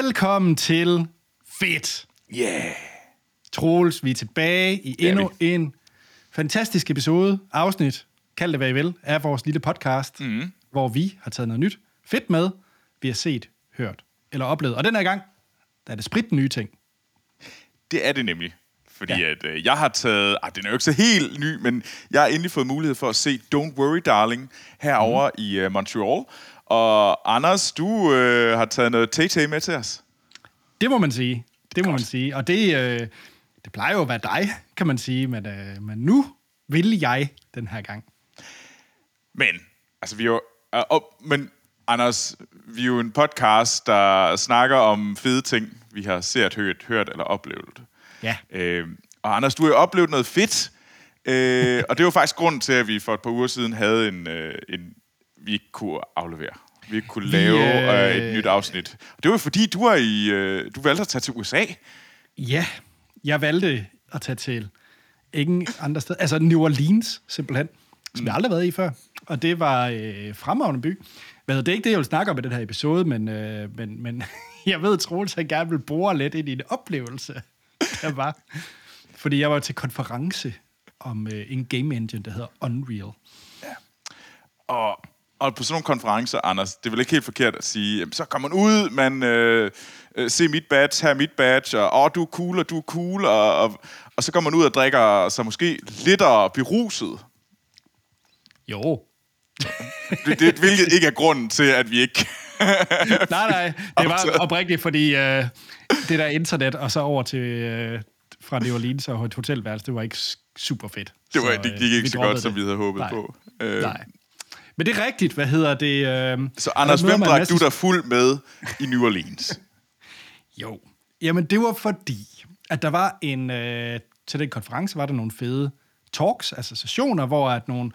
Velkommen til Fedt. Yeah. Troels, vi er tilbage i endnu en fantastisk episode, afsnit, kald det hvad I vil, af vores lille podcast, mm. hvor vi har taget noget nyt fedt med, vi har set, hørt eller oplevet. Og den her gang, der er det sprit nye ting. Det er det nemlig. Fordi Ja. at, øh, jeg har taget... Ah, den er jo ikke så helt ny, men jeg har endelig fået mulighed for at se Don't Worry Darling herover mm. i uh, Montreal. Og Anders, du øh, har taget noget Tay med til os. Det må man sige. Det må man sige. Og det, øh, det plejer jo at være dig, kan man sige. Men, øh, men nu vil jeg den her gang. Men, altså vi er jo... Uh, oh, men Anders, vi er jo en podcast, der snakker om fede ting, vi har set, hørt, hørt eller oplevet. Ja. Øh, og Anders, du har jo oplevet noget fedt. Øh, og det var faktisk grunden til, at vi for et par uger siden havde en, øh, en vi ikke kunne aflevere. Vi ikke kunne lave øh, øh, et nyt afsnit. Og det var fordi, du, er i, øh, du valgte at tage til USA. Ja, jeg valgte at tage til ingen andre steder. Altså New Orleans, simpelthen. Som jeg aldrig har været i før. Og det var øh, fremragende by. Hvad det er ikke det, jeg vil snakke om i den her episode, men, øh, men, men jeg ved, at Troels han gerne vil bore lidt ind i en oplevelse, der var. Fordi jeg var til konference om øh, en game engine, der hedder Unreal. Og, og på sådan nogle konferencer, Anders, det er vel ikke helt forkert at sige, jamen, så kommer man ud, man øh, øh, se mit badge, her er mit badge, og åh, du er cool, og du er cool, og, og, og så går man ud og drikker sig måske lidt beruset. Jo. Det, det, hvilket ikke er grunden til, at vi ikke... Nej, nej. Det var oprigtigt, fordi øh, det der internet, og så over til øh, fra New Orleans og et hotelværelse, det var ikke super fedt. Det, var, Så, det øh, gik ikke vi så godt, som det. vi havde håbet Nej. på. Øh, Nej. Men det er rigtigt, hvad hedder det? Øh, Så der Anders, hvem drak masse- du dig fuld med i New Orleans? Jo. Jamen, det var fordi, at der var en... Øh, til den konference var der nogle fede talks, altså sessioner, hvor, at nogle,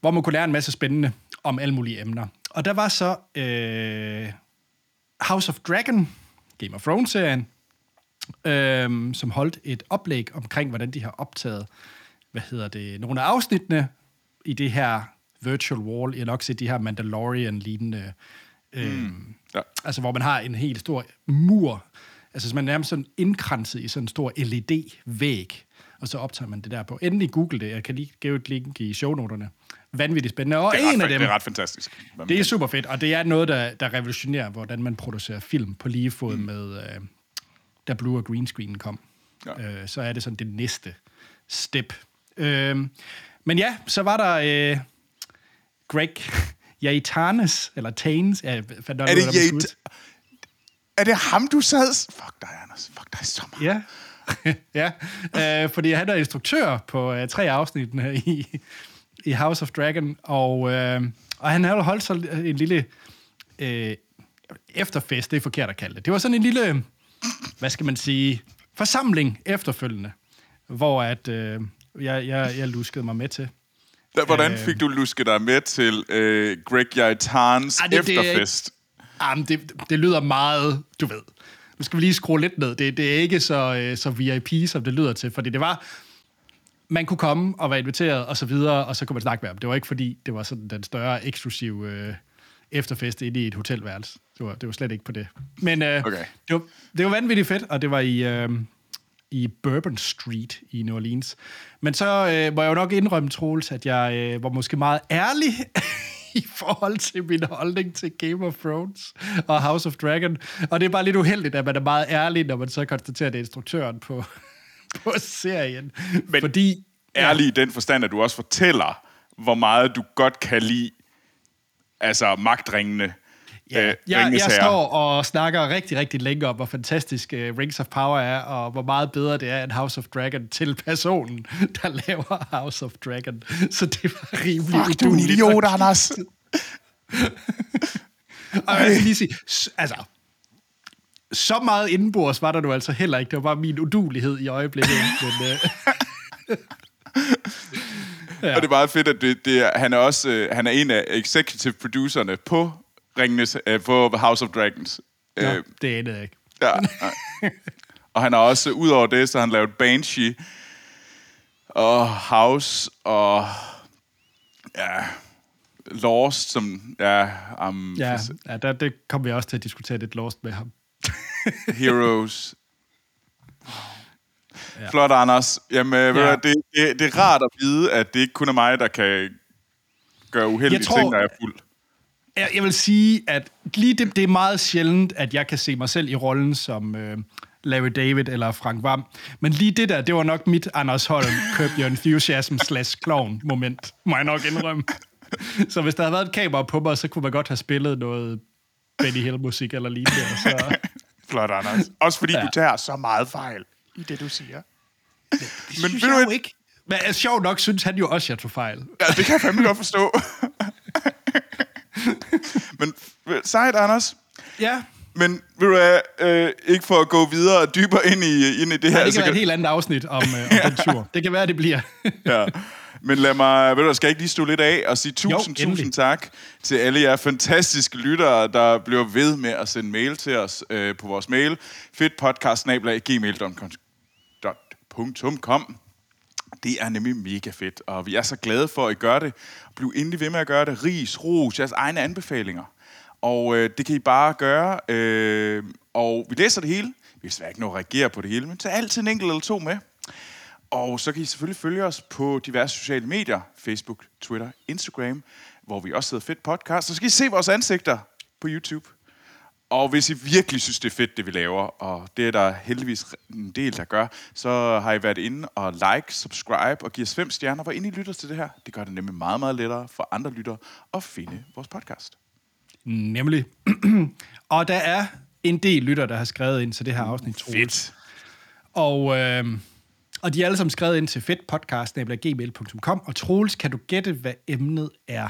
hvor man kunne lære en masse spændende om alle mulige emner. Og der var så øh, House of Dragon, Game of Thrones-serien, øh, som holdt et oplæg omkring, hvordan de har optaget, hvad hedder det, nogle af afsnittene i det her virtual wall. Jeg har nok set de her Mandalorian-lignende øh, mm. Ja. Altså, hvor man har en helt stor mur, altså man er nærmest sådan indkranset i sådan en stor LED-væg, og så optager man det der på. Endelig google det, jeg kan lige give et link i shownoterne. Vanvittigt spændende. Og Det er, en af ret, dem, det er ret fantastisk. det er super fedt, og det er noget, der, der revolutionerer, hvordan man producerer film på lige fod mm. med, øh, da blue og green screen kom. Ja. Øh, så er det sådan det næste step. Øh, men ja, så var der øh, Greg Yaitanes, eller Tanes, ja, jeg fandt Er det ud- Er det ham, du sad... Fuck dig, Anders. Fuck dig så meget. Ja, ja øh, fordi han er instruktør på øh, tre afsnit i, i House of Dragon, og, øh, og han har holdt så en lille øh, efterfest, det er forkert at kalde det. Det var sådan en lille, hvad skal man sige, forsamling efterfølgende, hvor at, øh, jeg, jeg, jeg luskede mig med til. Da, hvordan Øh. fik du lusket dig med til øh, Greg Yaitans Ej, det- det efterfest? Jamen, det, det lyder meget, du ved. Nu skal vi lige skrue lidt ned. Det, det er ikke så, øh, så VIP, som det lyder til, fordi det var, man kunne komme og være inviteret og så videre, og så kunne man snakke med ham. Det var ikke fordi, det var sådan den større eksklusive øh, efterfest inde i et hotelværelse. Det var, det var slet ikke på det. Men øh, Okay. det, var, det var vanvittigt fedt, og det var i, øh, i Bourbon Street i New Orleans. Men så øh, må jeg jo nok indrømme, Troels, at jeg øh, var måske meget ærlig i forhold til min holdning til Game of Thrones og House of Dragon. Og det er bare lidt uheldigt, at man er meget ærlig, når man så konstaterer, at det er instruktøren på, på serien. Men- Fordi Ærlig i den forstand, at du også fortæller, hvor meget du godt kan lide altså magtringene. Ja, øh, jeg, jeg står og snakker rigtig, rigtig længe om, hvor fantastisk uh, Rings of Power er, og hvor meget bedre det er end House of Dragon til personen, der laver House of Dragon. Så det var rimelig Fuck, du er en idiot, Anders. Og jeg lige sige, altså, så meget indenbords var der nu altså heller ikke. Det var bare min udulighed i øjeblikket. Men, uh, Ja. Og det er meget fedt, at det, det er, han, er også, øh, han er en af executive producerne på, Ringenes, øh, på House of Dragons. ja, Øh, det anede jeg ikke. ja. og han har også, ud over det, så har han lavet Banshee og House og ja, Lost, som ja, um, Ja, ja der, det kommer vi også til at diskutere lidt lost med ham. Heroes. Ja. Flot, Anders. Jamen, ja. det, det, det er rart at vide, at det ikke kun er mig, der kan gøre uheldige tror, ting, når jeg er fuld. Jeg, jeg vil sige, at lige det, det er meget sjældent, at jeg kan se mig selv i rollen som øh, Larry David eller Frank Vam. Men lige det der, det var nok mit Anders Holm, Curb Your Enthusiasm slash clown moment, må jeg nok indrømme. Så hvis der havde været et kamera på mig, så kunne man godt have spillet noget Benny Hill-musik eller lignende. Så... Flot, Anders. Også fordi ja. du tager så meget fejl i det, du siger. Det, det Men synes jeg jo ikke. Men altså, sjovt nok synes han jo også, at jeg tog fejl. Ja, det kan jeg fandme godt forstå. Sejt, Anders. Ja. Men vil du have, øh, ikke for at gå videre og dybere ind i, ind i det her... Ja, det kan være et helt andet afsnit om, øh, om ja. den tur. Det kan være, det bliver. ja. Men lad mig, ved du, skal jeg ikke lige stå lidt af og sige tusind, jo, tusind tak til alle jer fantastiske lyttere, der bliver ved med at sende mail til os øh, på vores mail. fedtpodcast.gmail.com det er nemlig mega fedt, og vi er så glade for, at I gør det. Bliv endelig ved med at gøre det. Ris, ros, jeres egne anbefalinger. Og øh, det kan I bare gøre. Øh, og vi læser det hele. Vi vil desværre ikke nå at reagere på det hele, men tag altid en enkelt eller to med. Og så kan I selvfølgelig følge os på diverse sociale medier. Facebook, Twitter, Instagram, hvor vi også sidder fedt podcast. Så skal I se vores ansigter på YouTube. Og hvis I virkelig synes, det er fedt, det vi laver, og det er der heldigvis en del, der gør, så har I været inde og like, subscribe og give os fem stjerner, hvor ind I lytter til det her. Det gør det nemlig meget, meget lettere for andre lyttere at finde vores podcast. Nemlig. og der er en del lytter, der har skrevet ind til det her afsnit, Troels. Fedt. Og, øh, og de er alle sammen skrevet ind til fedtpodcast.gmail.com, og Troels, kan du gætte, hvad emnet er?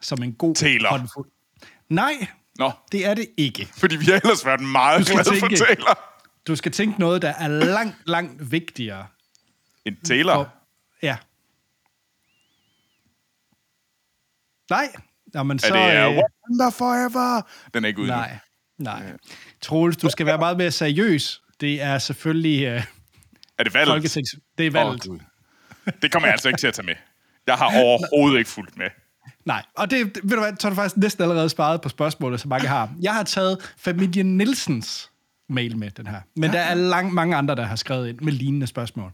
Som en god Taylor. håndfuld. Nej, Nå. det er det ikke. Fordi vi har ellers været meget glade tænke, for Taylor. Du skal tænke noget, der er langt, langt vigtigere. En Taylor? Og, ja. Nej, Jamen, så, er det uh, Wonder Forever? Den er ikke ude Nej, nej. Ja. Troels, du skal være meget mere seriøs. Det er selvfølgelig... Uh, er det valget? Folketings... Det er valget. Oh, det kommer jeg altså ikke til at tage med. Jeg har overhovedet ikke fulgt med. Nej, og det, ved du hvad, så har du faktisk næsten allerede sparet på spørgsmålet, så mange har. Jeg har taget familien Nielsens mail med, den her. Men ja. der er lang, mange andre, der har skrevet ind med lignende spørgsmål.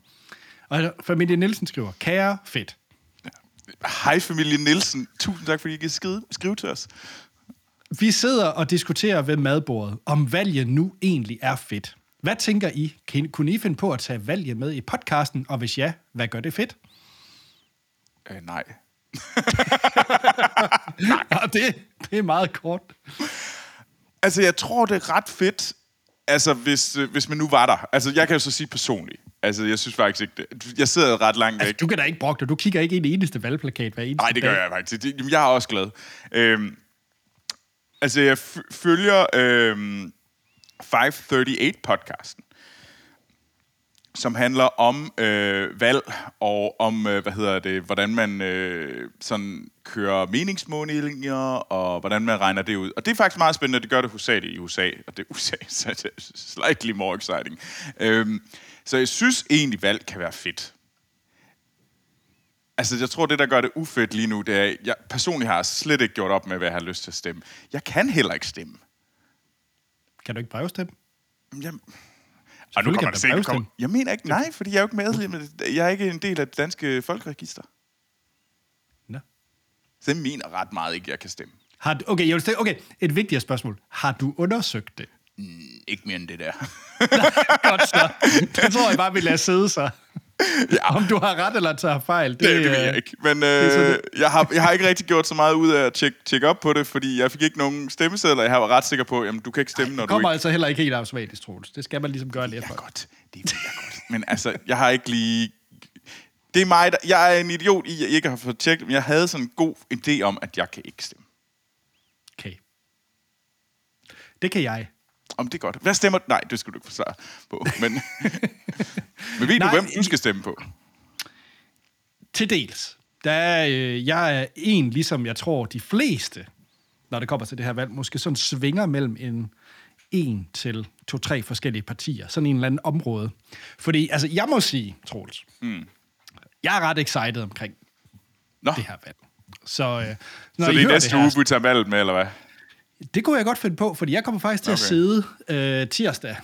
Og familien Nielsen skriver, kære fedt. Hej familie Nielsen. Tusind tak, fordi I kan skrive, skrive til os. Vi sidder og diskuterer ved madbordet, om valget nu egentlig er fedt. Hvad tænker I? Kan, kunne I finde på at tage valget med i podcasten? Og hvis ja, hvad gør det fedt? Øh, nej. nej. Ja, det, det er meget kort. Altså, jeg tror, det er ret fedt, altså, hvis, hvis man nu var der. Altså, jeg kan jo så sige personligt. Altså, jeg synes faktisk ikke det. Jeg sidder ret langt altså, væk. Du kan da ikke brokke dig. Du kigger ikke i eneste valgplakat hver eneste Nej, det gør dag. jeg faktisk. Det, jeg er også glad. Øhm, altså, jeg følger øhm, 538-podcasten, som handler om øh, valg og om, øh, hvad hedder det, hvordan man øh, sådan kører meningsmålinger, og hvordan man regner det ud. Og det er faktisk meget spændende, det gør det hos i USA, og det er USA, så det er slightly more exciting. Øhm, så jeg synes egentlig, valg kan være fedt. Altså, jeg tror, det, der gør det ufedt lige nu, det er, jeg personligt har slet ikke gjort op med, hvad jeg har lyst til at stemme. Jeg kan heller ikke stemme. Kan du ikke brevstemme? Jamen, og nu kommer det komme. Jeg mener ikke, nej, fordi jeg er jo ikke med. Jeg er ikke en del af det danske folkeregister. Nå. Så jeg mener ret meget ikke, jeg kan stemme. Har du, okay, jeg vil stille, okay, et vigtigere spørgsmål. Har du undersøgt det? Mm, ikke mere end det der. Godt så. Det tror jeg bare, vi lader sidde så. Ja. Om du har ret eller tager fejl. Det, det, det ved jeg ikke. Men øh, jeg, har, jeg har ikke rigtig gjort så meget ud af at tjekke, tjekke op på det, fordi jeg fik ikke nogen stemmesedler. Jeg var ret sikker på, at du kan ikke stemme, Ej, når du kommer ikke... altså heller ikke helt automatisk, Troels. Det skal man ligesom gøre lidt for. godt. Det er godt. Men altså, jeg har ikke lige... Det er mig, der... Jeg er en idiot i, at jeg ikke har fået tjekket, men jeg havde sådan en god idé om, at jeg kan ikke stemme. Okay. Det kan jeg. Om det er godt. Hvad stemmer Nej, det skulle du ikke forsvare på. Men, men ved Nej, du, hvem du skal stemme på? Til dels. Der er, øh, jeg er en, ligesom jeg tror, de fleste, når det kommer til det her valg, måske sådan svinger mellem en en til to-tre forskellige partier. Sådan en eller anden område. Fordi, altså, jeg må sige, Troels, mm. jeg er ret excited omkring Nå. det her valg. Så, øh, når så det er næste uge, vi tager valget med, eller hvad? Det kunne jeg godt finde på, fordi jeg kommer faktisk til okay. at sidde øh, tirsdag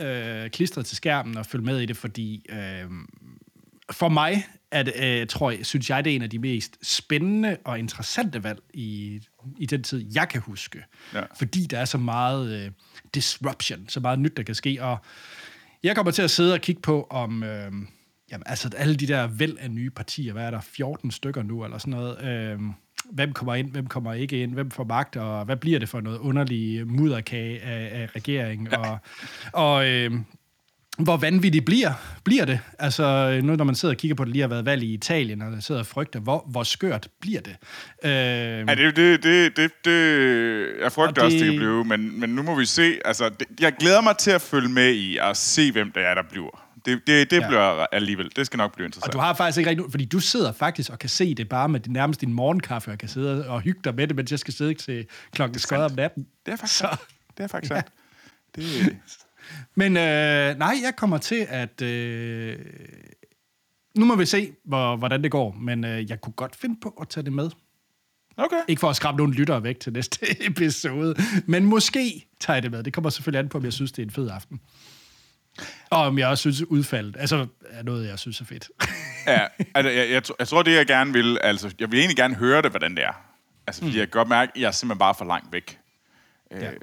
øh, klistret til skærmen og følge med i det, fordi øh, for mig at, øh, tror jeg, synes jeg, det er en af de mest spændende og interessante valg i, i den tid, jeg kan huske. Ja. Fordi der er så meget øh, disruption, så meget nyt, der kan ske. Og jeg kommer til at sidde og kigge på, om øh, jamen, altså, alle de der væld af nye partier, hvad er der, 14 stykker nu, eller sådan noget, øh, hvem kommer ind, hvem kommer ikke ind, hvem får magt, og hvad bliver det for noget underlig mudderkage af, af regeringen. Ja. Og, og øh, hvor vanvittigt bliver, bliver det? Altså, nu når man sidder og kigger på, det lige har været valg i Italien, og der sidder og frygter, hvor, hvor skørt bliver det? Øh, ja, det, det, det, det, det jeg frygter det, også, det kan blive, men, men nu må vi se. Altså, det, jeg glæder mig til at følge med i og se, hvem det er, der bliver. Det, det, det ja. bliver alligevel. Det skal nok blive interessant. Og du har faktisk ikke rigtig... Fordi du sidder faktisk og kan se det bare med din, nærmest din morgenkaffe, og kan sidde og hygge dig med det, mens jeg skal sidde til klokken skød om natten. Det er faktisk så. Det er faktisk ja. sandt. Det, men øh, nej, jeg kommer til at... Øh, nu må vi se, hvor, hvordan det går, men øh, jeg kunne godt finde på at tage det med. Okay. Ikke for at skræmme nogle lyttere væk til næste episode, men måske tager jeg det med. Det kommer selvfølgelig an på, om jeg synes, det er en fed aften. Og om jeg også synes, udfaldet altså, er noget, jeg synes er fedt. ja, altså, jeg, jeg, jeg tror, det jeg gerne vil, altså, jeg vil egentlig gerne høre det, hvordan det er. Altså, fordi mm. jeg kan godt mærke, at jeg er simpelthen bare for langt væk. Ja. Øh,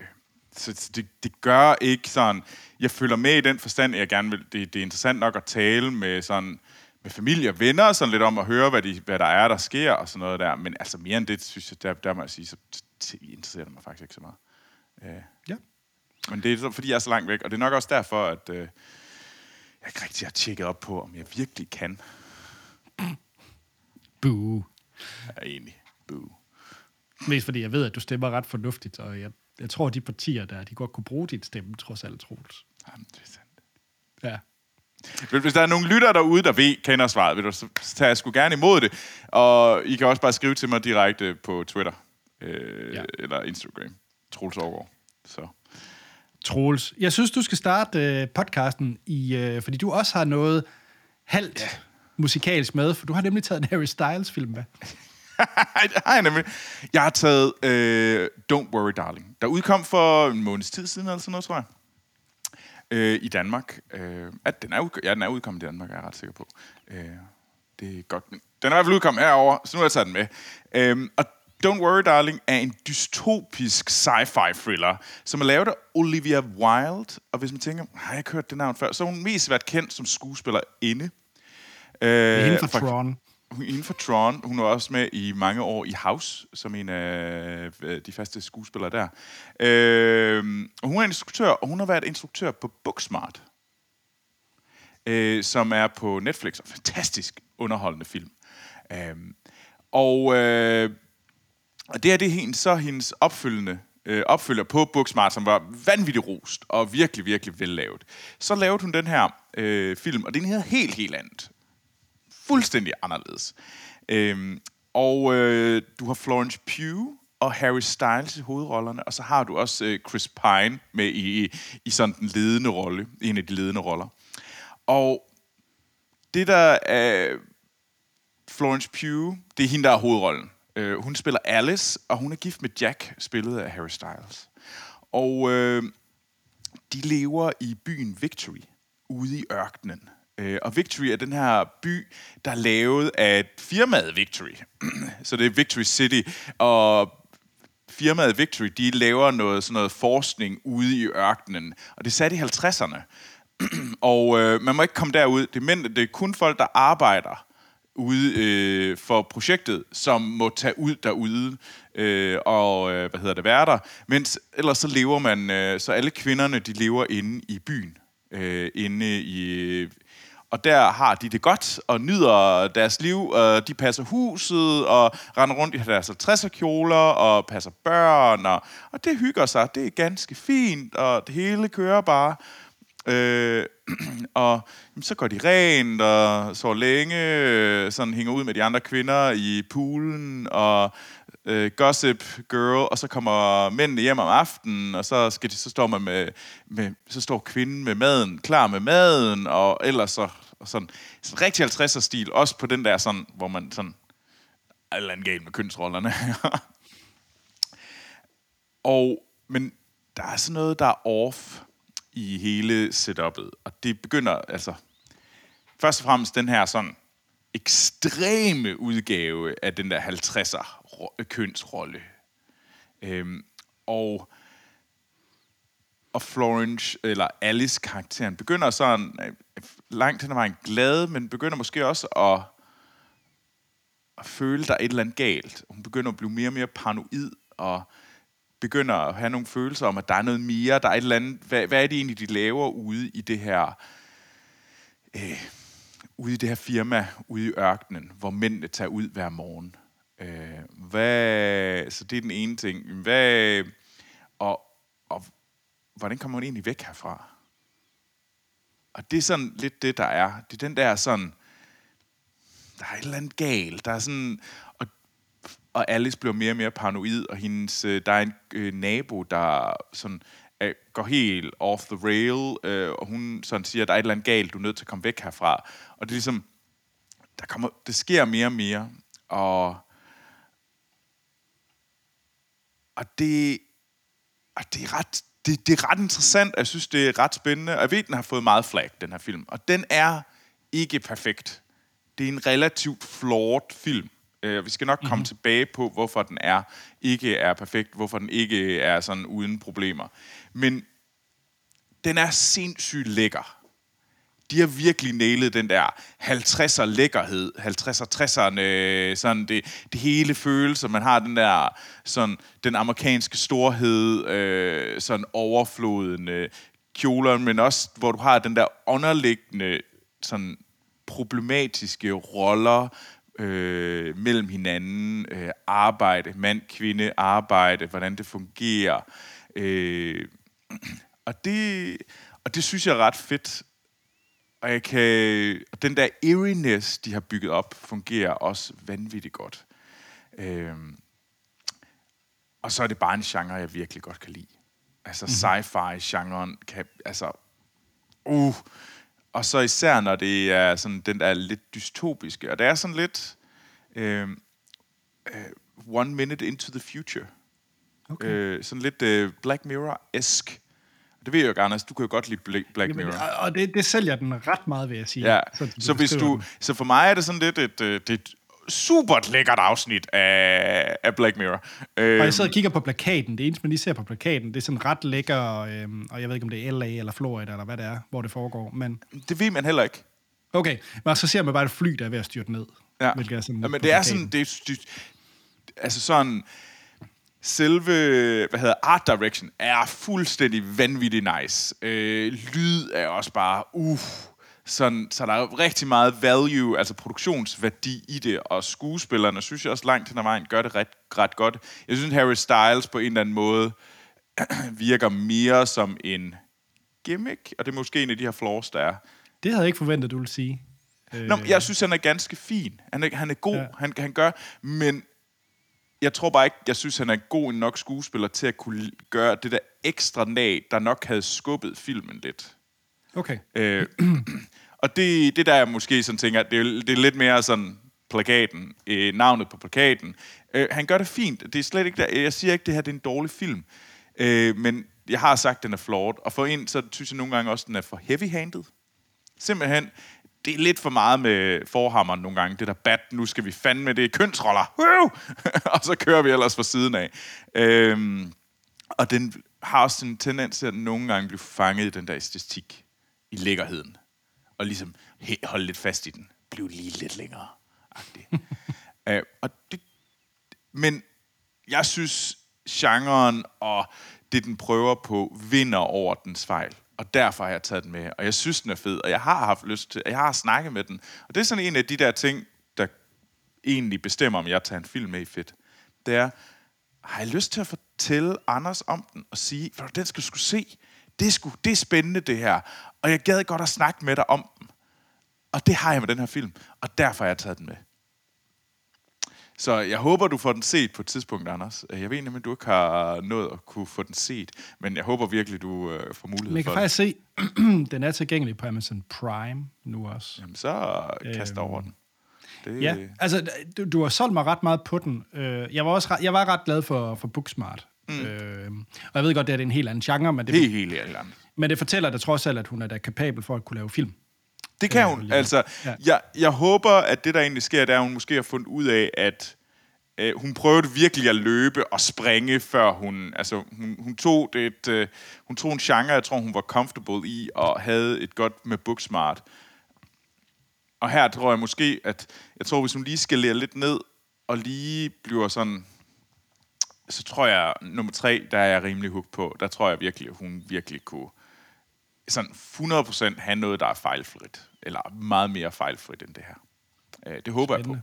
så det, det gør ikke sådan... Jeg følger med i den forstand, at jeg gerne vil... Det, det er interessant nok at tale med sådan med familie og venner, sådan lidt om at høre, hvad, de, hvad der er, der sker, og sådan noget der. Men altså mere end det, synes jeg, der, der må jeg sige, så interesserer det mig faktisk ikke så meget. Uh, ja. Men det er så, fordi jeg er så langt væk, og det er nok også derfor, at uh, jeg ikke rigtig har tjekket op på, om jeg virkelig kan. Boo. Ja, egentlig. Boo. Mest fordi jeg ved, at du stemmer ret fornuftigt, og jeg jeg tror, de partier der, de godt kunne bruge dit stemme, trods alt, Troels. Jamen, det er sandt. Ja. Hvis der er nogle lyttere derude, der ved, kender svaret, vil du, så tager jeg sgu gerne imod det. Og I kan også bare skrive til mig direkte på Twitter øh, ja. eller Instagram. Troels Aargaard. Så. Troels, jeg synes, du skal starte øh, podcasten, i, øh, fordi du også har noget halvt ja. musikalsk med, for du har nemlig taget en Harry Styles-film med. har nemlig. Jeg har taget uh, Don't Worry Darling, der udkom for en måneds tid siden, eller sådan noget, tror jeg. Uh, I Danmark. Uh, at den er, udk- ja, den er udkommet i Danmark, er jeg ret sikker på. Uh, det er godt. Den er i hvert fald udkommet herovre, så nu har jeg taget den med. Uh, og Don't Worry Darling er en dystopisk sci-fi thriller, som er lavet af Olivia Wilde. Og hvis man tænker, har jeg ikke hørt det navn før, så har hun mest været kendt som skuespiller inde. Uh, det er fra Tron inden for Tron. Hun var også med i mange år i House, som en af øh, de faste skuespillere der. Øh, og hun er instruktør, og hun har været instruktør på Booksmart, øh, som er på Netflix. Fantastisk underholdende film. Øh, og, øh, og det er det hendes, så hendes opfølgende øh, opfølger på Booksmart, som var vanvittigt rost og virkelig, virkelig vellavet. Så lavede hun den her øh, film, og den hedder helt, helt andet fuldstændig anderledes. Øhm, og øh, du har Florence Pugh og Harry Styles i hovedrollerne, og så har du også øh, Chris Pine med i, i, i sådan den ledende rolle, en af de ledende roller. Og det der er Florence Pugh, det er hende, der er hovedrollen. Øh, hun spiller Alice, og hun er gift med Jack, spillet af Harry Styles. Og øh, de lever i byen Victory, ude i ørkenen. Øh, og Victory er den her by, der er lavet af firmaet Victory. Så det er Victory City, og firmaet Victory, de laver noget, sådan noget forskning ude i ørkenen, og det satte i 50'erne. og øh, man må ikke komme derud. Det er, mænd, det er kun folk, der arbejder ude øh, for projektet, som må tage ud derude øh, og øh, hvad hedder det, være der. Mens ellers så lever man, øh, så alle kvinderne, de lever inde i byen. Øh, inde i og der har de det godt og nyder deres liv. Og de passer huset og render rundt i deres 50'er kjoler og passer børn. Og, og det hygger sig. Det er ganske fint, og det hele kører bare. Øh, og jamen, så går de rent og så længe, øh, sådan hænger ud med de andre kvinder i poolen og øh, gossip girl, og så kommer mændene hjem om aftenen, og så, skal de, så står man med, med, så står kvinden med maden, klar med maden, og ellers så og sådan, sådan rigtig 50'er stil, også på den der sådan, hvor man sådan, eller andet galt med kønsrollerne. Og, men der er sådan noget, der er off i hele setupet. Og det begynder, altså... Først og fremmest den her sådan ekstreme udgave af den der 50'er kønsrolle. Øhm, og og Florence, eller Alice-karakteren, begynder sådan øh, langt hen ad vejen glad, men begynder måske også at, at føle, der er et eller andet galt. Hun begynder at blive mere og mere paranoid, og begynder at have nogle følelser om, at der er noget mere, der er et eller andet, hvad, hvad er det egentlig, de laver ude i det her, øh, ude i det her firma, ude i ørkenen, hvor mændene tager ud hver morgen. Øh, hvad, så det er den ene ting. Hvad, og, og hvordan kommer man egentlig væk herfra? Og det er sådan lidt det, der er. Det er den der sådan, der er et eller andet galt. Der er sådan, og, Alice bliver mere og mere paranoid, og hendes, øh, der er en øh, nabo, der sådan, øh, går helt off the rail, øh, og hun sådan siger, at der er et eller andet galt, du er nødt til at komme væk herfra. Og det er ligesom, der kommer, det sker mere og mere, og, og det, og det er ret, det, det er ret interessant, og jeg synes, det er ret spændende. Og jeg ved, den har fået meget flag, den her film. Og den er ikke perfekt. Det er en relativt flawed film. Uh, vi skal nok komme mm-hmm. tilbage på, hvorfor den er ikke er perfekt, hvorfor den ikke er sådan uden problemer. Men den er sindssygt lækker. De har virkelig nailet den der 50'er lækkerhed, 50'er, 60'erne, sådan det, det hele følelse, man har den der, sådan den amerikanske storhed, øh, sådan overflodende kjoler, men også, hvor du har den der underliggende, sådan problematiske roller, øh, mellem hinanden, øh, arbejde, mand, kvinde, arbejde, hvordan det fungerer. Øh, og, det, og det synes jeg er ret fedt. Og jeg kan, og den der eeriness, de har bygget op, fungerer også vanvittigt godt. Øh, og så er det bare en genre, jeg virkelig godt kan lide. Altså mm-hmm. sci-fi-genren kan, altså, uh, og så især, når det er sådan den der lidt dystopiske. Og det er sådan lidt øh, uh, One Minute Into the Future. Okay. Øh, sådan lidt uh, Black Mirror-esk. Det ved jeg jo, Anders, du kan jo godt lide Black Jamen, Mirror. Og det, det sælger den ret meget, vil jeg sige. Ja, så, så, hvis du, så for mig er det sådan lidt et, et, et super lækkert afsnit af, af Black Mirror. Og jeg sidder og kigger på plakaten. Det eneste, man lige ser på plakaten, det er sådan ret lækker, øhm, og jeg ved ikke, om det er LA eller Florida, eller hvad det er, hvor det foregår. Men... Det ved man heller ikke. Okay, men så ser man bare et fly, der er ved at styrte ned. Ja, hvilket er sådan ja men det er sådan, det det, altså sådan, selve, hvad hedder, art direction er fuldstændig vanvittig nice. Øh, lyd er også bare, uh, sådan, så der er rigtig meget value, altså produktionsværdi i det, og skuespillerne synes jeg også langt hen ad vejen gør det ret, ret godt. Jeg synes, Harry Styles på en eller anden måde virker mere som en gimmick, og det er måske en af de her flaws, der er. Det havde jeg ikke forventet, du ville sige. Nå, jeg synes, han er ganske fin. Han er, han er god, ja. han, han gør, men jeg tror bare ikke, jeg synes, han er god nok skuespiller til at kunne gøre det der ekstra nag, der nok havde skubbet filmen lidt. Okay. Øh, og det, det der jeg måske sådan tænker, det er, det er lidt mere sådan plakaten, øh, navnet på plakaten. Øh, han gør det fint. Det er slet ikke der. Jeg siger ikke, det her det er en dårlig film. Øh, men jeg har sagt, at den er flawed. Og for en, så synes jeg nogle gange også, at den er for heavy-handed. Simpelthen, det er lidt for meget med forhammeren nogle gange. Det der bat, nu skal vi fandme, det er kønsroller. og så kører vi ellers fra siden af. Øhm, og den har også en tendens til at nogle gange blive fanget i den der æstetik, i lækkerheden. Og ligesom holde lidt fast i den. Blive lige lidt længere. øh, og det, men jeg synes, genren og det, den prøver på, vinder over dens fejl og derfor har jeg taget den med. Og jeg synes, den er fed, og jeg har haft lyst til, jeg har snakket med den. Og det er sådan en af de der ting, der egentlig bestemmer, om jeg tager en film med i fedt. Det er, har jeg lyst til at fortælle Anders om den, og sige, for den skal du se. Det er, sgu, det er spændende, det her. Og jeg gad godt at snakke med dig om den. Og det har jeg med den her film, og derfor har jeg taget den med. Så jeg håber, du får den set på et tidspunkt, Anders. Jeg ved nemlig, at du ikke har nået at kunne få den set, men jeg håber virkelig, du øh, får mulighed for det. Jeg kan faktisk se, den er tilgængelig på Amazon Prime nu også. Jamen, så kast over øhm, den. Det... Ja, altså, du, du har solgt mig ret meget på den. Øh, jeg var også ret, jeg var ret glad for, for Booksmart. Mm. Øh, og jeg ved godt, det er en helt anden genre, men det, Helt, helt ærligt. Men det fortæller da trods alt, at hun er da kapabel for at kunne lave film. Det kan Øh, hun. lige- Altså, ja. jeg, jeg håber, at det, der egentlig sker, det er, at hun måske har fundet ud af, at øh, hun prøvede virkelig at løbe og springe, før hun... Altså, hun, hun, tog det, et, øh, hun tog en genre, jeg tror, hun var comfortable i, og havde et godt med Booksmart. Og her tror jeg måske, at... Jeg tror, hvis hun lige skal lære lidt ned, og lige bliver sådan... Så tror jeg, nummer tre, der er jeg rimelig hooked på. Der tror jeg virkelig, at hun virkelig kunne sådan 100% have noget, der er fejlfrit. Eller meget mere fejlfrit end det her. Øh, det håber Spændende.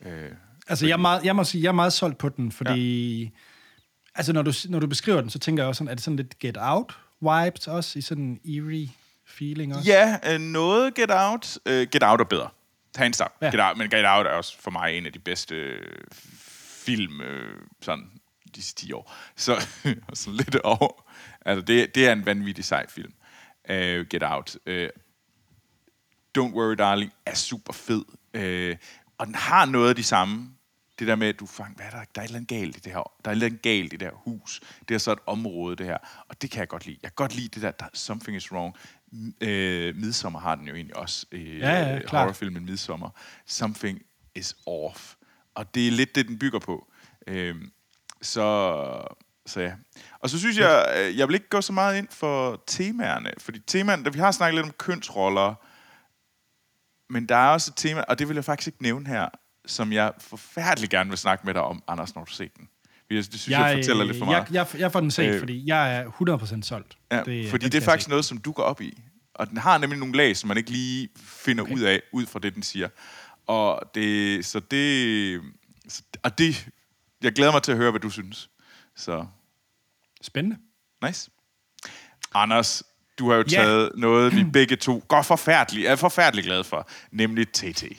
jeg på. Øh, Altså, jeg, er meget, jeg må sige, jeg er meget solgt på den, fordi... Ja. Altså, når du, når du beskriver den, så tænker jeg også sådan, er det sådan lidt Get Out-vibes også, i sådan en eerie feeling også? ja, øh, noget Get Out. Øh, Get Out er bedre. Hands down. Ja. Ja. Get Out, men Get Out er også for mig en af de bedste øh, film, øh, sådan de sidste 10 år. Så sådan lidt over. Altså, det, det er en vanvittig sej film. Øh, Get Out. Øh, Don't Worry Darling er super fed. Øh, og den har noget af de samme. Det der med, at du fang, hvad er der? Der er et eller andet galt i det her. Der er et eller andet galt i det her hus. Det er så et område, det her. Og det kan jeg godt lide. Jeg kan godt lide det der, der Something is wrong. Øh, Midsommer har den jo egentlig også. Øh, Ja, ja, klart. horrorfilmen Midsommer. Something is off. Og det er lidt det, den bygger på. Øh, så, ja. Og så synes jeg, øh, jeg vil ikke gå så meget ind for temaerne. Fordi temaerne, da vi har snakket lidt om kønsroller, men der er også et tema, og det vil jeg faktisk ikke nævne her, som jeg forfærdeligt gerne vil snakke med dig om, Anders, når du ser den. Det synes jeg, jeg fortæller lidt for meget. Jeg, jeg, jeg får den set, øh, fordi jeg er 100% solgt. Ja, Det- fordi det er faktisk noget, som du går op i. Og den har nemlig nogle lag, som man ikke lige finder Okay. ud af, ud fra det, den siger. Og det, så det, og det, jeg glæder mig til at høre, hvad du synes. Så, Spændende. nice. Anders, du har jo Ja. taget noget, vi begge to går forfærdeligt, er forfærdeligt glade for, nemlig TT.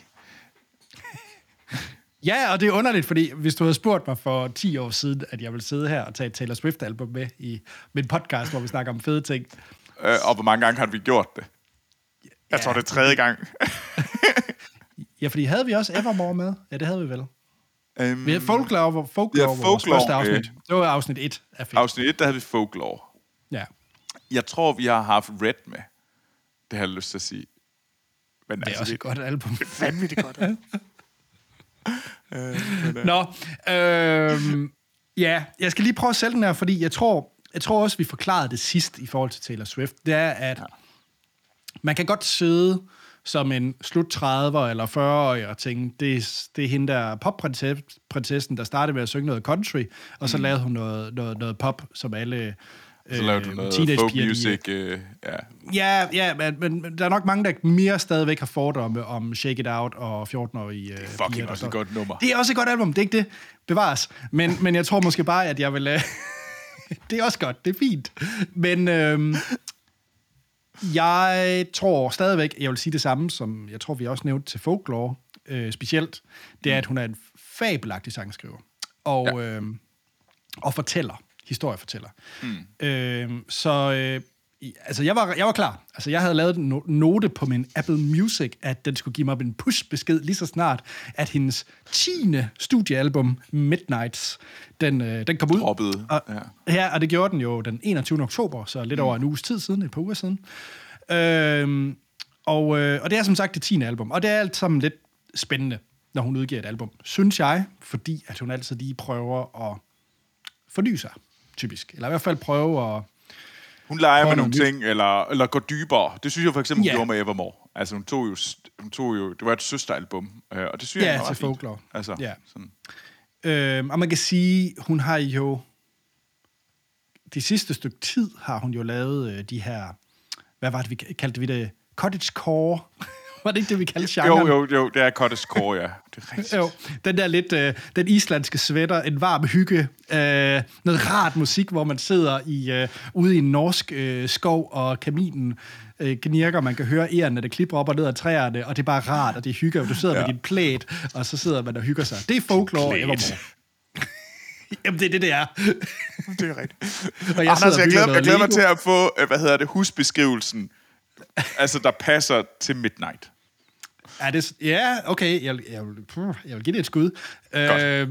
Ja, og det er underligt, fordi hvis du havde spurgt mig for 10 år siden, at jeg ville sidde her og tage et Taylor Swift-album med i min podcast, hvor vi snakker om fede ting. Øh, og hvor mange gange har vi gjort det? Jeg Ja. tror, det er tredje gang. Ja, fordi havde vi også Evermore med? Ja, det havde vi vel. Øhm, Vi havde Folklore, Folklore, Ja, ja, vores Folklore, første afsnit. øh. Det var afsnit 1 af film. afsnit 1, der havde vi Folklore. Ja. Jeg tror, vi har haft Red med. Det har jeg lyst til at sige. Men Det er også et godt album. vanvittigt godt. Nå, øh, ja, jeg skal lige prøve at sælge den her, fordi jeg tror, jeg tror også, vi forklarede det sidst i forhold til Taylor Swift. Det er, at man kan godt sidde som en slut 30'er eller 40-årig og tænke, det er, det er hende der popprinsessen, der startede med at synge noget country, og så mm. lavede hun noget, noget, noget pop, som alle Så lavede du noget folk music. Øh, ja. Ja, ja men, men der er nok mange, der mere stadigvæk har fordomme om Shake It Out og 14-årige øh, Fucking piger, også et godt nummer. Det er også et godt album, det er ikke det. Bevares. Men, men jeg tror måske bare, at jeg vil... Øh, det er også godt, det er fint. Men øh, jeg tror stadigvæk, jeg vil sige det samme, som jeg tror, vi også nævnte til Folklore øh, specielt. Det er, at hun er en fabelagtig sangskriver. Og, ja. øh, og fortæller. Historiefortæller. Mm. Øh, så øh, altså, jeg var, jeg var klar. Altså, jeg havde lavet en no- note på min Apple Music, at den skulle give mig en push-besked lige så snart, at hendes 10. studiealbum, Midnights, den, øh, den kom ud. Droppede, Og, ja. ja, og det gjorde den jo den 21. oktober, så lidt over en uges tid siden, et par uger siden. Øhm, og, øh, og det er som sagt det 10. album, og det er alt sammen lidt spændende, når hun udgiver et album, synes jeg, fordi at hun altid lige prøver at forny sig, typisk. Eller i hvert fald prøve at... Hun leger med nogle ting, eller, eller går dybere. Det synes jeg for eksempel, hun Ja. gjorde med Evermore. Altså, hun tog jo, hun tog jo det var et søsteralbum, øh, og det synes Ja, jeg var ret fint. Folklore. Altså, Ja. sådan. Øhm, og man kan sige, hun har jo... De sidste stykke tid har hun jo lavet øh, de her... Hvad var det, vi kaldte vi det? Cottage core. var det ikke det, vi kaldte genren? Jo, jo, jo, det er Cottage Core, ja. Det er rigtigt. Jo, den der lidt, øh, den islandske sweater, en varm hygge, øh, noget rart musik, hvor man sidder i øh, ude i en norsk øh, skov, og kaminen øh, knirker, man kan høre ærerne, der klipper op og ned af træerne, og det er bare rart, og det er hygge, og du sidder ja. Med din plæt, og så sidder man og hygger sig. Det er folklore evermore. Jamen, det er det, det er. Det er rigtigt. Og jeg Anders, jeg glæder, jeg glæder mig til at få, øh, hvad hedder det, husbeskrivelsen, altså der passer til Midnight. Er det, ja, okay, jeg, jeg, vil, puh, jeg vil give det et skud. Øh,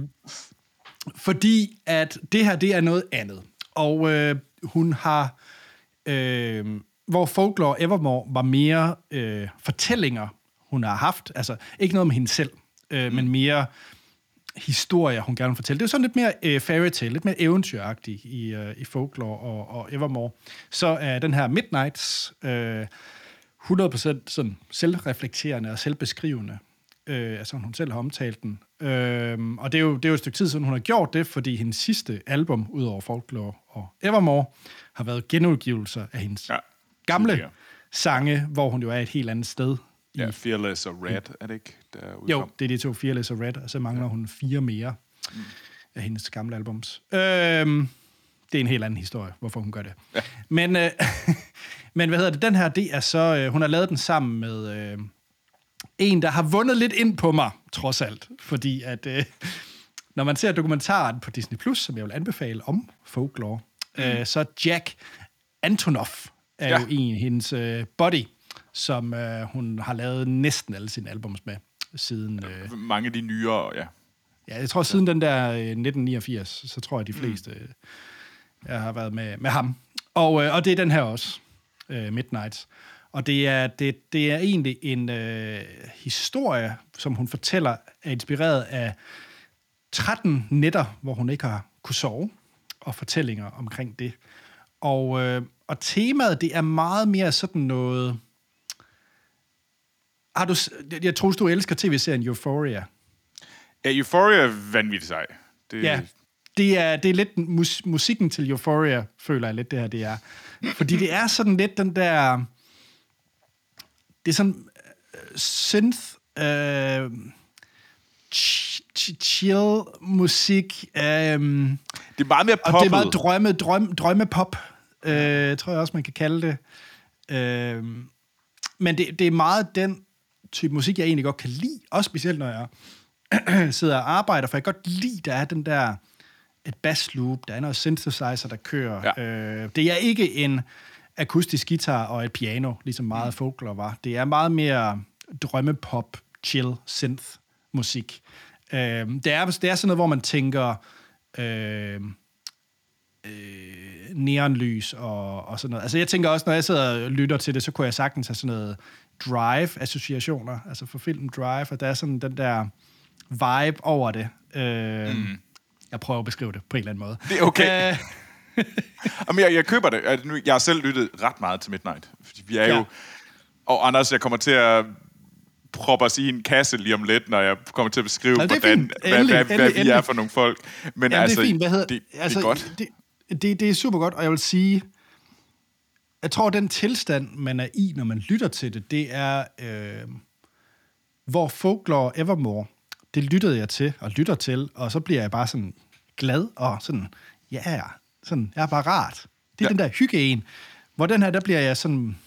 Fordi at det her, det er noget andet. Og øh, hun har... Øh, hvor Folklore Evermore var mere øh, fortællinger, hun har haft. Altså, ikke noget med hende selv, øh, men mere historier, hun gerne vil fortælle. Det er sådan lidt mere øh, fairy tale, lidt mere eventyragtigt i, øh, i Folklore og, og Evermore. Så er den her Midnights øh, 100% sådan selvreflekterende og selvbeskrivende. Øh, altså, hun selv har omtalt den. Øh, og det er, jo, det er jo et stykke tid siden, hun har gjort det, fordi hendes sidste album, udover Folklore og Evermore, har været genudgivelser af hendes ja, gamle sange, hvor hun jo er et helt andet sted. Ja, Fearless og Red, er det ikke? Der jo, det er de to, Fearless og Red, og så mangler ja. hun fire mere mm. af hendes gamle albums. Øh, det er en helt anden historie, hvorfor hun gør det. Ja. Men, øh, men hvad hedder det? Den her, det er så... Øh, hun har lavet den sammen med øh, en, der har vundet lidt ind på mig, trods alt. Fordi at... Øh, når man ser dokumentaren på Disney+, Plus, som jeg vil anbefale om folklore, mm. øh, så Jack Antonoff er ja. jo en hendes øh, body, som øh, hun har lavet næsten alle sine albums med siden... Øh, Mange af de nyere, ja. Ja, jeg tror siden den der øh, 1989, så tror jeg, de fleste mm. jeg har været med, med ham. Og, øh, og det er den her også, øh, Midnight. Og det er, det, det er egentlig en øh, historie, som hun fortæller, er inspireret af 13 nætter, hvor hun ikke har kunne sove, og fortællinger omkring det. Og, øh, og temaet, det er meget mere sådan noget... Har du, jeg tror, du elsker tv-serien Euphoria. Ja, Euphoria er vanvittigt sej. Det... Ja, det er, det er lidt mus, musikken til Euphoria, føler jeg lidt, det her det er. Fordi det er sådan lidt den der... Det er sådan uh, synth... Uh, chill musik. Um, det er meget mere poppet. Og det er meget drømme, drøm, drømmepop, uh, tror jeg også, man kan kalde det. Uh, men det, det er meget den type musik, jeg egentlig godt kan lide. Også specielt, når jeg sidder og arbejder, for jeg kan godt lide, der er den der et bass loop, der er noget synthesizer, der kører. Ja. Øh, det er ikke en akustisk guitar og et piano, ligesom meget mm. folklore var. Det er meget mere drømmepop, chill, synth musik. Øh, det, er, det er sådan noget, hvor man tænker øh, øh, neonlys og, og sådan noget. Altså jeg tænker også, når jeg sidder og lytter til det, så kunne jeg sagtens have sådan noget Drive-associationer, altså for filmen Drive, og der er sådan den der vibe over det. Øh, mm. Jeg prøver at beskrive det på en eller anden måde. Det er okay. Øh, Jamen, jeg, jeg køber det. Jeg har selv lyttet ret meget til Midnight. Fordi vi er ja. jo... Og Anders, jeg kommer til at proppe os i en kasse lige om lidt, når jeg kommer til at beskrive, ja, hvordan, endelig, hvad, hvad, endelig, hvad vi endelig. er for nogle folk. Men Jamen, altså, det er fint. Hvad hedder, det, altså, det er altså, godt. Det, det, det er super godt, og jeg vil sige, jeg tror, den tilstand, man er i, når man lytter til det, det er, øh, hvor Folklore Evermore det lyttede jeg til og lytter til, og så bliver jeg bare sådan glad og sådan, ja, yeah, sådan, jeg er bare rart. Det er ja. den der hygge en. Hvor den her, der bliver jeg sådan,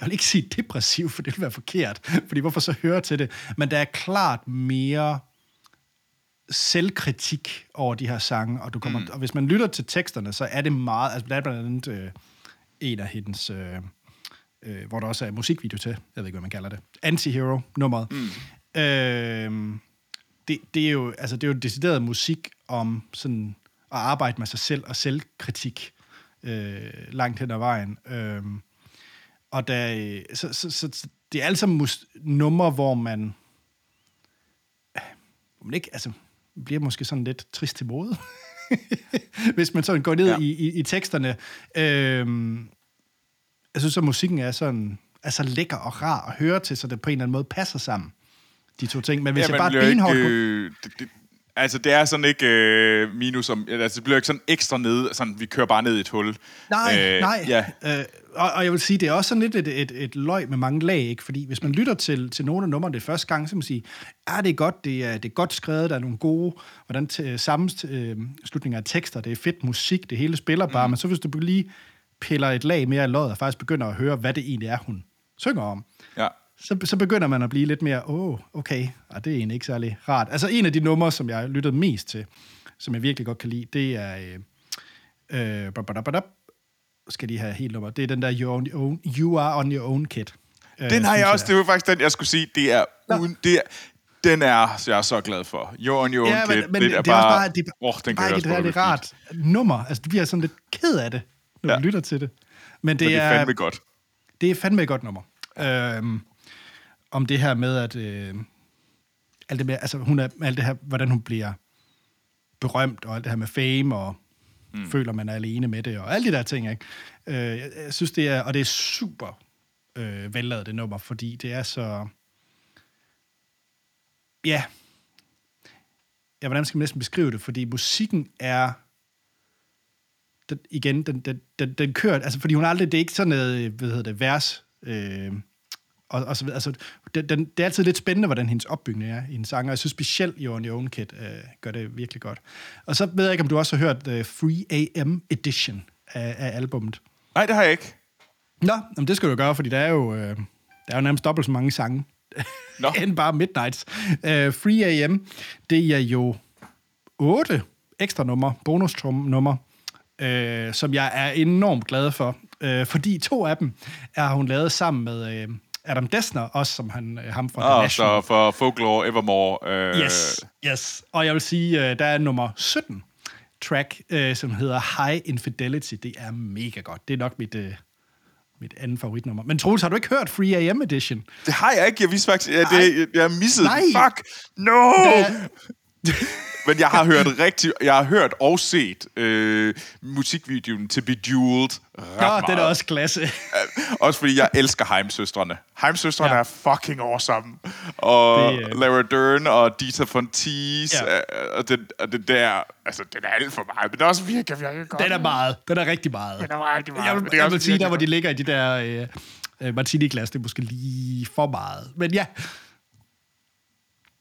jeg vil ikke sige depressiv, for det vil være forkert, fordi hvorfor så høre til det? Men der er klart mere selvkritik over de her sange, og, du kommer, mm. og hvis man lytter til teksterne, så er det meget, altså blandt andet øh, en af hendes, øh, øh, hvor der også er musikvideo til, jeg ved ikke, hvad man kalder det, Anti-Hero-nummeret. Mm. Øh, det, det, er jo, altså, det er jo decideret musik om sådan at arbejde med sig selv og selvkritik øh, langt hen ad vejen. Øh, og der, så, så, så, så det er alle sammen mus- numre, hvor man, hvor man ikke, altså, bliver måske sådan lidt trist til mode, hvis man sådan går ned ja. i, i, i teksterne. Øh, jeg synes, at musikken er sådan, er så lækker og rar at høre til, så det på en eller anden måde passer sammen de to ting. Men hvis ja, jeg bare benhårdt... Øh, det, det, altså, det er sådan ikke øh, minus om... Altså, det bliver ikke sådan ekstra ned, sådan, vi kører bare ned i et hul. Nej, øh, nej. Ja. Øh, og, og jeg vil sige, det er også sådan lidt et, et, et løg med mange lag, ikke? Fordi hvis man lytter til, til nogle af numrene det første gang, så man sige, ja, det er godt, det er, det er godt skrevet, der er nogle gode, hvordan sammenslutninger af tekster, det er fedt musik, det hele spiller bare, mm. men så hvis du lige piller et lag mere af løjet, og faktisk begynder at høre, hvad det egentlig er, hun synger om, så, så begynder man at blive lidt mere, åh, oh, okay, og det er egentlig ikke særlig rart. Altså en af de numre, som jeg lyttede mest til, som jeg virkelig godt kan lide, det er, øh, øh, skal de have helt nummer, det er den der You, your own, you Are On Your Own Kid. Øh, den har jeg også, jeg. det var faktisk den, jeg skulle sige, det er, uden, det er Den er så jeg er så glad for. Your on Your Own Ja, men, Kid, men det, det, er det er også bare... bare, det er Åh, den bare ikke det, her, det er rart nummer. Altså, du bliver sådan lidt ked af det, når Ja. du lytter til det. Men det, Men det er er, fandme godt. det er fandme et godt nummer. Øhm, om det her med, at... Øh, alt det med, altså, hun er, alt det her, hvordan hun bliver berømt, og alt det her med fame, og mm. føler, man er alene med det, og alle de der ting, ikke? Øh, jeg, jeg synes, det er... Og det er super øh, vellavet, det nummer, fordi det er så... Ja. Ja, hvordan skal man næsten beskrive det? Fordi musikken er... Den, igen, den, den, den, den kører... Altså, fordi hun aldrig... Det er ikke sådan noget, hvad hedder det, vers... Øh, og, og så videre. Altså, den, den, det er altid lidt spændende, hvordan hendes opbygning er i en sang, og jeg synes specielt Your On Your Own Kid øh, gør det virkelig godt. Og så ved jeg ikke, om du også har hørt uh, Free AM Edition af, af albummet. Nej, det har jeg ikke. Nå, jamen det skal du gøre, fordi der er jo, øh, der er jo nærmest dobbelt så mange sange, Nå. end bare Midnights. Øh, Free AM, det er jo otte ekstra numre, bonus-nummer, øh, som jeg er enormt glad for. Øh, fordi to af dem er hun lavet sammen med øh, Adam Dessner, også som han, øh, ham fra The Og National. så for Folklore Evermore. Øh, Yes, yes. Og jeg vil sige, øh, der er nummer 17 track, øh, som hedder High Infidelity. Det er mega godt. Det er nok mit, øh, mit andet favoritnummer. Men Troels, har du ikke hørt Free AM Edition? Det har jeg ikke. Jeg vidste faktisk, at det, jeg missede Nej. den. Fuck! No! Det Men jeg har hørt rigtig, jeg har hørt og set øh, musikvideoen til Bejeweled ret meget. den er også klasse. Også fordi jeg elsker Heimsøstrene. Heimsøstrene Ja. ja. er fucking awesome. Og Det, øh, Lara Dern og Dita Von Teese, Ja. ja. og, den, og det der, altså den er alt for meget, men det er også virkelig, virkelig godt. Den er meget. Den er rigtig meget. Den er rigtig meget, Jeg, vil- det jeg vil sige, der hvor de ligger i de der øh, øh, martini-glas, det er måske lige for meget. Men ja.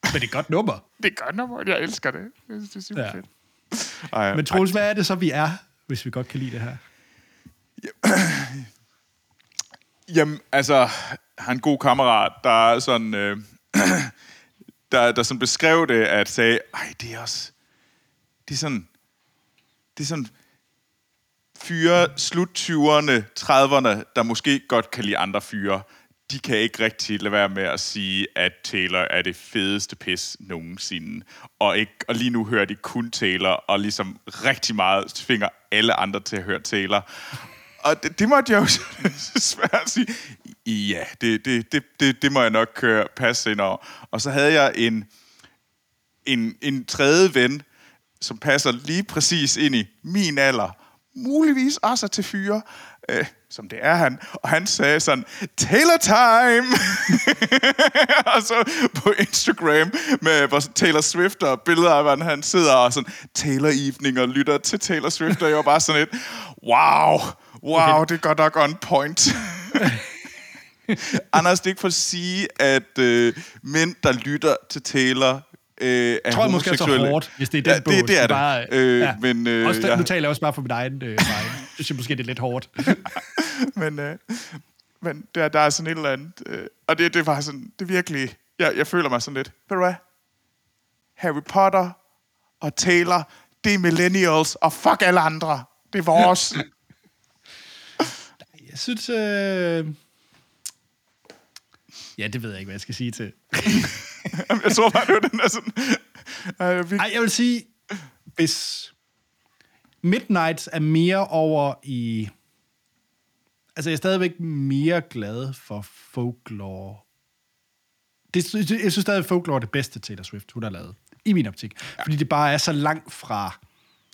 Men det er godt nummer. Det er godt nummer, jeg elsker det. Jeg synes, det er super Ja. ja. fedt. Ej, Men Troels, hvad er det så, vi er, hvis vi godt kan lide det her? Jamen, altså, jeg har en god kammerat, der er sådan, øh, der, der sådan beskrev det, at sagde, ej, det er også, det er sådan, det er sådan, fyre slut 20'erne, 30'erne, der måske godt kan lide andre fyre, de kan ikke rigtig lade være med at sige, at Taylor er det fedeste pis nogensinde. Og, ikke, og lige nu hører de kun Taylor, og ligesom rigtig meget tvinger alle andre til at høre Taylor. Og det, det måtte jeg jo svært sige. Ja, det, det, det, det, det må jeg nok køre passe ind over. Og så havde jeg en, en, en tredje ven, som passer lige præcis ind i min alder, muligvis også til fyre, øh, som det er han, og han sagde sådan, Taylor time! og så på Instagram med hvor Taylor Swift og billeder af, hvordan han sidder og sådan, Taylor evening og lytter til Taylor Swift, og jeg var bare sådan et, wow, wow, okay. det er godt nok on point. Anders, det er ikke for at sige, at øh, mænd, der lytter til Taylor, øh, er tror jeg måske er så hårdt, hvis det er den ja, bog. det, det er det. Bare, øh, ja. Men, øh, også, ja. Nu taler jeg også bare for min egen øh, vej. Jeg synes måske, det er lidt hårdt. men, øh, men der, der er sådan et eller andet. Øh, og det, det var sådan, det er virkelig, jeg, jeg føler mig sådan lidt, ved du hvad? Harry Potter og Taylor, det er millennials, og fuck alle andre. Det er vores. Jeg synes... Øh... Ja, det ved jeg ikke, hvad jeg skal sige til. Jeg tror bare, det var den der sådan... Ej, jeg vil sige, hvis Midnights er mere over i... Altså, jeg er stadigvæk mere glad for folklore. Det, jeg synes stadig, at folklore er det bedste Taylor Swift, hun har lavet. I min optik. Ja. Fordi det bare er så langt fra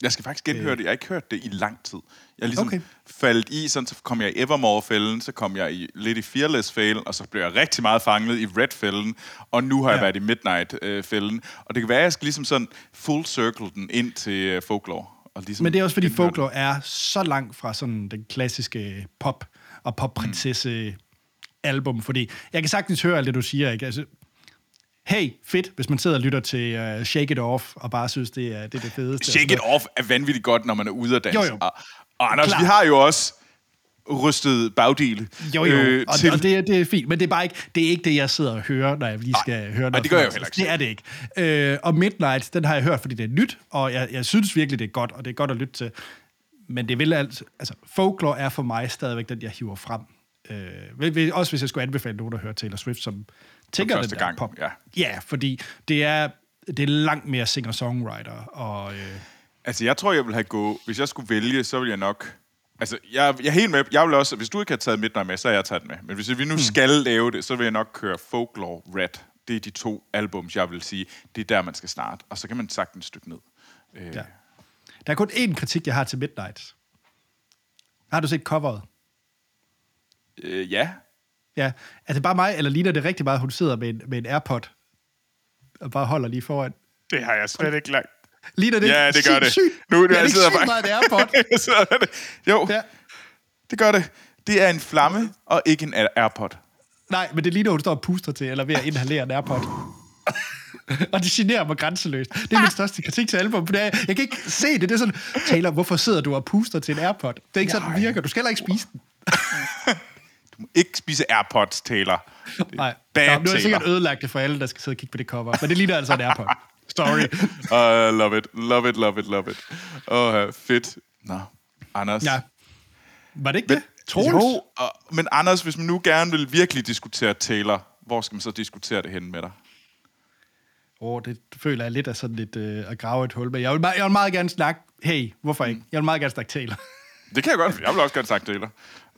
jeg skal faktisk genhøre det. Jeg har ikke hørt det i lang tid. Jeg er ligesom Okay. faldt i, sådan, så kom jeg i Evermore-fælden, så kom jeg i, lidt i Fearless-fælden, og så blev jeg rigtig meget fanget i Red-fælden, og nu har jeg Ja. været i Midnight-fælden. Og det kan være, at jeg skal ligesom sådan full circle den ind til øh, folklore. Og ligesom Men det er også fordi det. folklore er så langt fra sådan den klassiske pop og popprinsesse album, fordi jeg kan sagtens høre alt det, du siger, ikke? Altså, hey, fedt, hvis man sidder og lytter til uh, Shake It Off, og bare synes, det er det, er det fedeste. Shake It Off er vanvittigt godt, når man er ude at danse. Jo, jo. Og, og Anders, Klar. vi har jo også rystet bagdel. Jo, jo, øh, og, til, og det, er- det er fint, men det er bare ikke det, er ikke det, jeg sidder og hører, når jeg lige skal Ej, høre noget. det gør jeg jo heller ikke Det er det ikke. Øh, og Midnight, den har jeg hørt, fordi det er nyt, og jeg, jeg synes virkelig, det er godt, og det er godt at lytte til. Men det vil altså, altså folklore er for mig stadigvæk den, jeg hiver frem. Øh, også hvis jeg skulle anbefale nogen at høre Taylor Swift som tænker det der gang, pop. ja. ja, fordi det er, det er langt mere singer-songwriter, og... Øh, Altså, jeg tror, jeg vil have gå... Hvis jeg skulle vælge, så vil jeg nok... Altså, jeg, jeg er helt med. Jeg vil også... Hvis du ikke har taget Midnight med, så har jeg taget den med. Men hvis vi nu skal lave det, så vil jeg nok køre Folklore Red. Det er de to albums, jeg vil sige. Det er der, man skal starte. Og så kan man sagtens stykke ned. Øh, ja. Der er kun én kritik, jeg har til Midnight. Har du set coveret? Øh, ja. Ja. Er det bare mig, eller ligner det rigtig meget, at hun sidder med en, med en AirPod og bare holder lige foran? Det har jeg slet ikke lagt. Ligner det Ja, det gør det. Nu, nu er det jeg ikke sidder sygt bare... meget en AirPod? Jeg sidder det. jo, Ja. det gør det. Det er en flamme, og ikke en AirPod. Nej, men det ligner, hun står og puster til, eller ved at inhalere en AirPod. og det generer mig grænseløst. Det er min største kritik til album. Det er, jeg kan ikke se det. Det er sådan, Taylor, hvorfor sidder du og puster til en AirPod? Det er ikke sådan, den virker. Du skal heller ikke spise den. Du må ikke spise AirPods, Taylor. Det er Nej. Bad Nå, nu har jeg sikkert ødelagt det for alle, der skal sidde og kigge på det cover. Men det ligner altså en AirPod. Sorry. Uh, love it, love it, love it, love it. Åh, uh, fedt. Nå, Anders. Ja. Var det ikke Men, det? Troels? Jo, og, men Anders, hvis man nu gerne vil virkelig diskutere Taylor, hvor skal man så diskutere det hen med dig? Åh, oh, det føler jeg lidt af sådan lidt øh, at grave et hul med. Jeg vil, meget, jeg vil meget gerne snakke... Hey, hvorfor ikke? Jeg vil meget gerne snakke Taylor. Det kan jeg godt, for jeg vil også gerne sagt Taylor.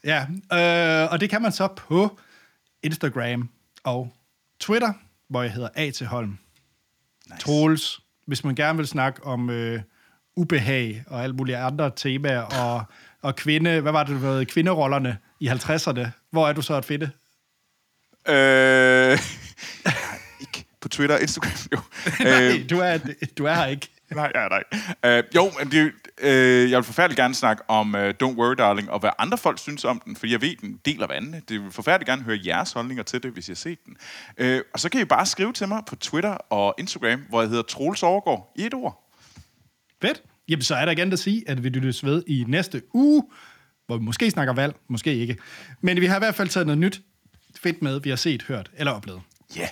Ja, øh, og det kan man så på Instagram og Twitter, hvor jeg hedder A til Holm. Nice. Troels, hvis man gerne vil snakke om øh, ubehag og alle mulige andre temaer, og, og kvinde, hvad var det, havde, kvinderollerne i 50'erne, hvor er du så at finde? Øh, ikke på Twitter og Instagram, jo. Nej, du er, du er her ikke. Nej, ja, nej. Øh, jo, men det, øh, jeg vil forfærdeligt gerne snakke om uh, Don't Worry Darling, og hvad andre folk synes om den, for jeg ved, den deler vandene. Det vil forfærdeligt gerne høre jeres holdninger til det, hvis I har set den. Øh, og så kan I bare skrive til mig på Twitter og Instagram, hvor jeg hedder Troels Overgaard, i et ord. Fedt. Jamen, så er der igen at sige, at vi lyttes ved i næste uge, hvor vi måske snakker valg, måske ikke. Men vi har i hvert fald taget noget nyt fedt med, vi har set, hørt eller oplevet. Ja. Yeah.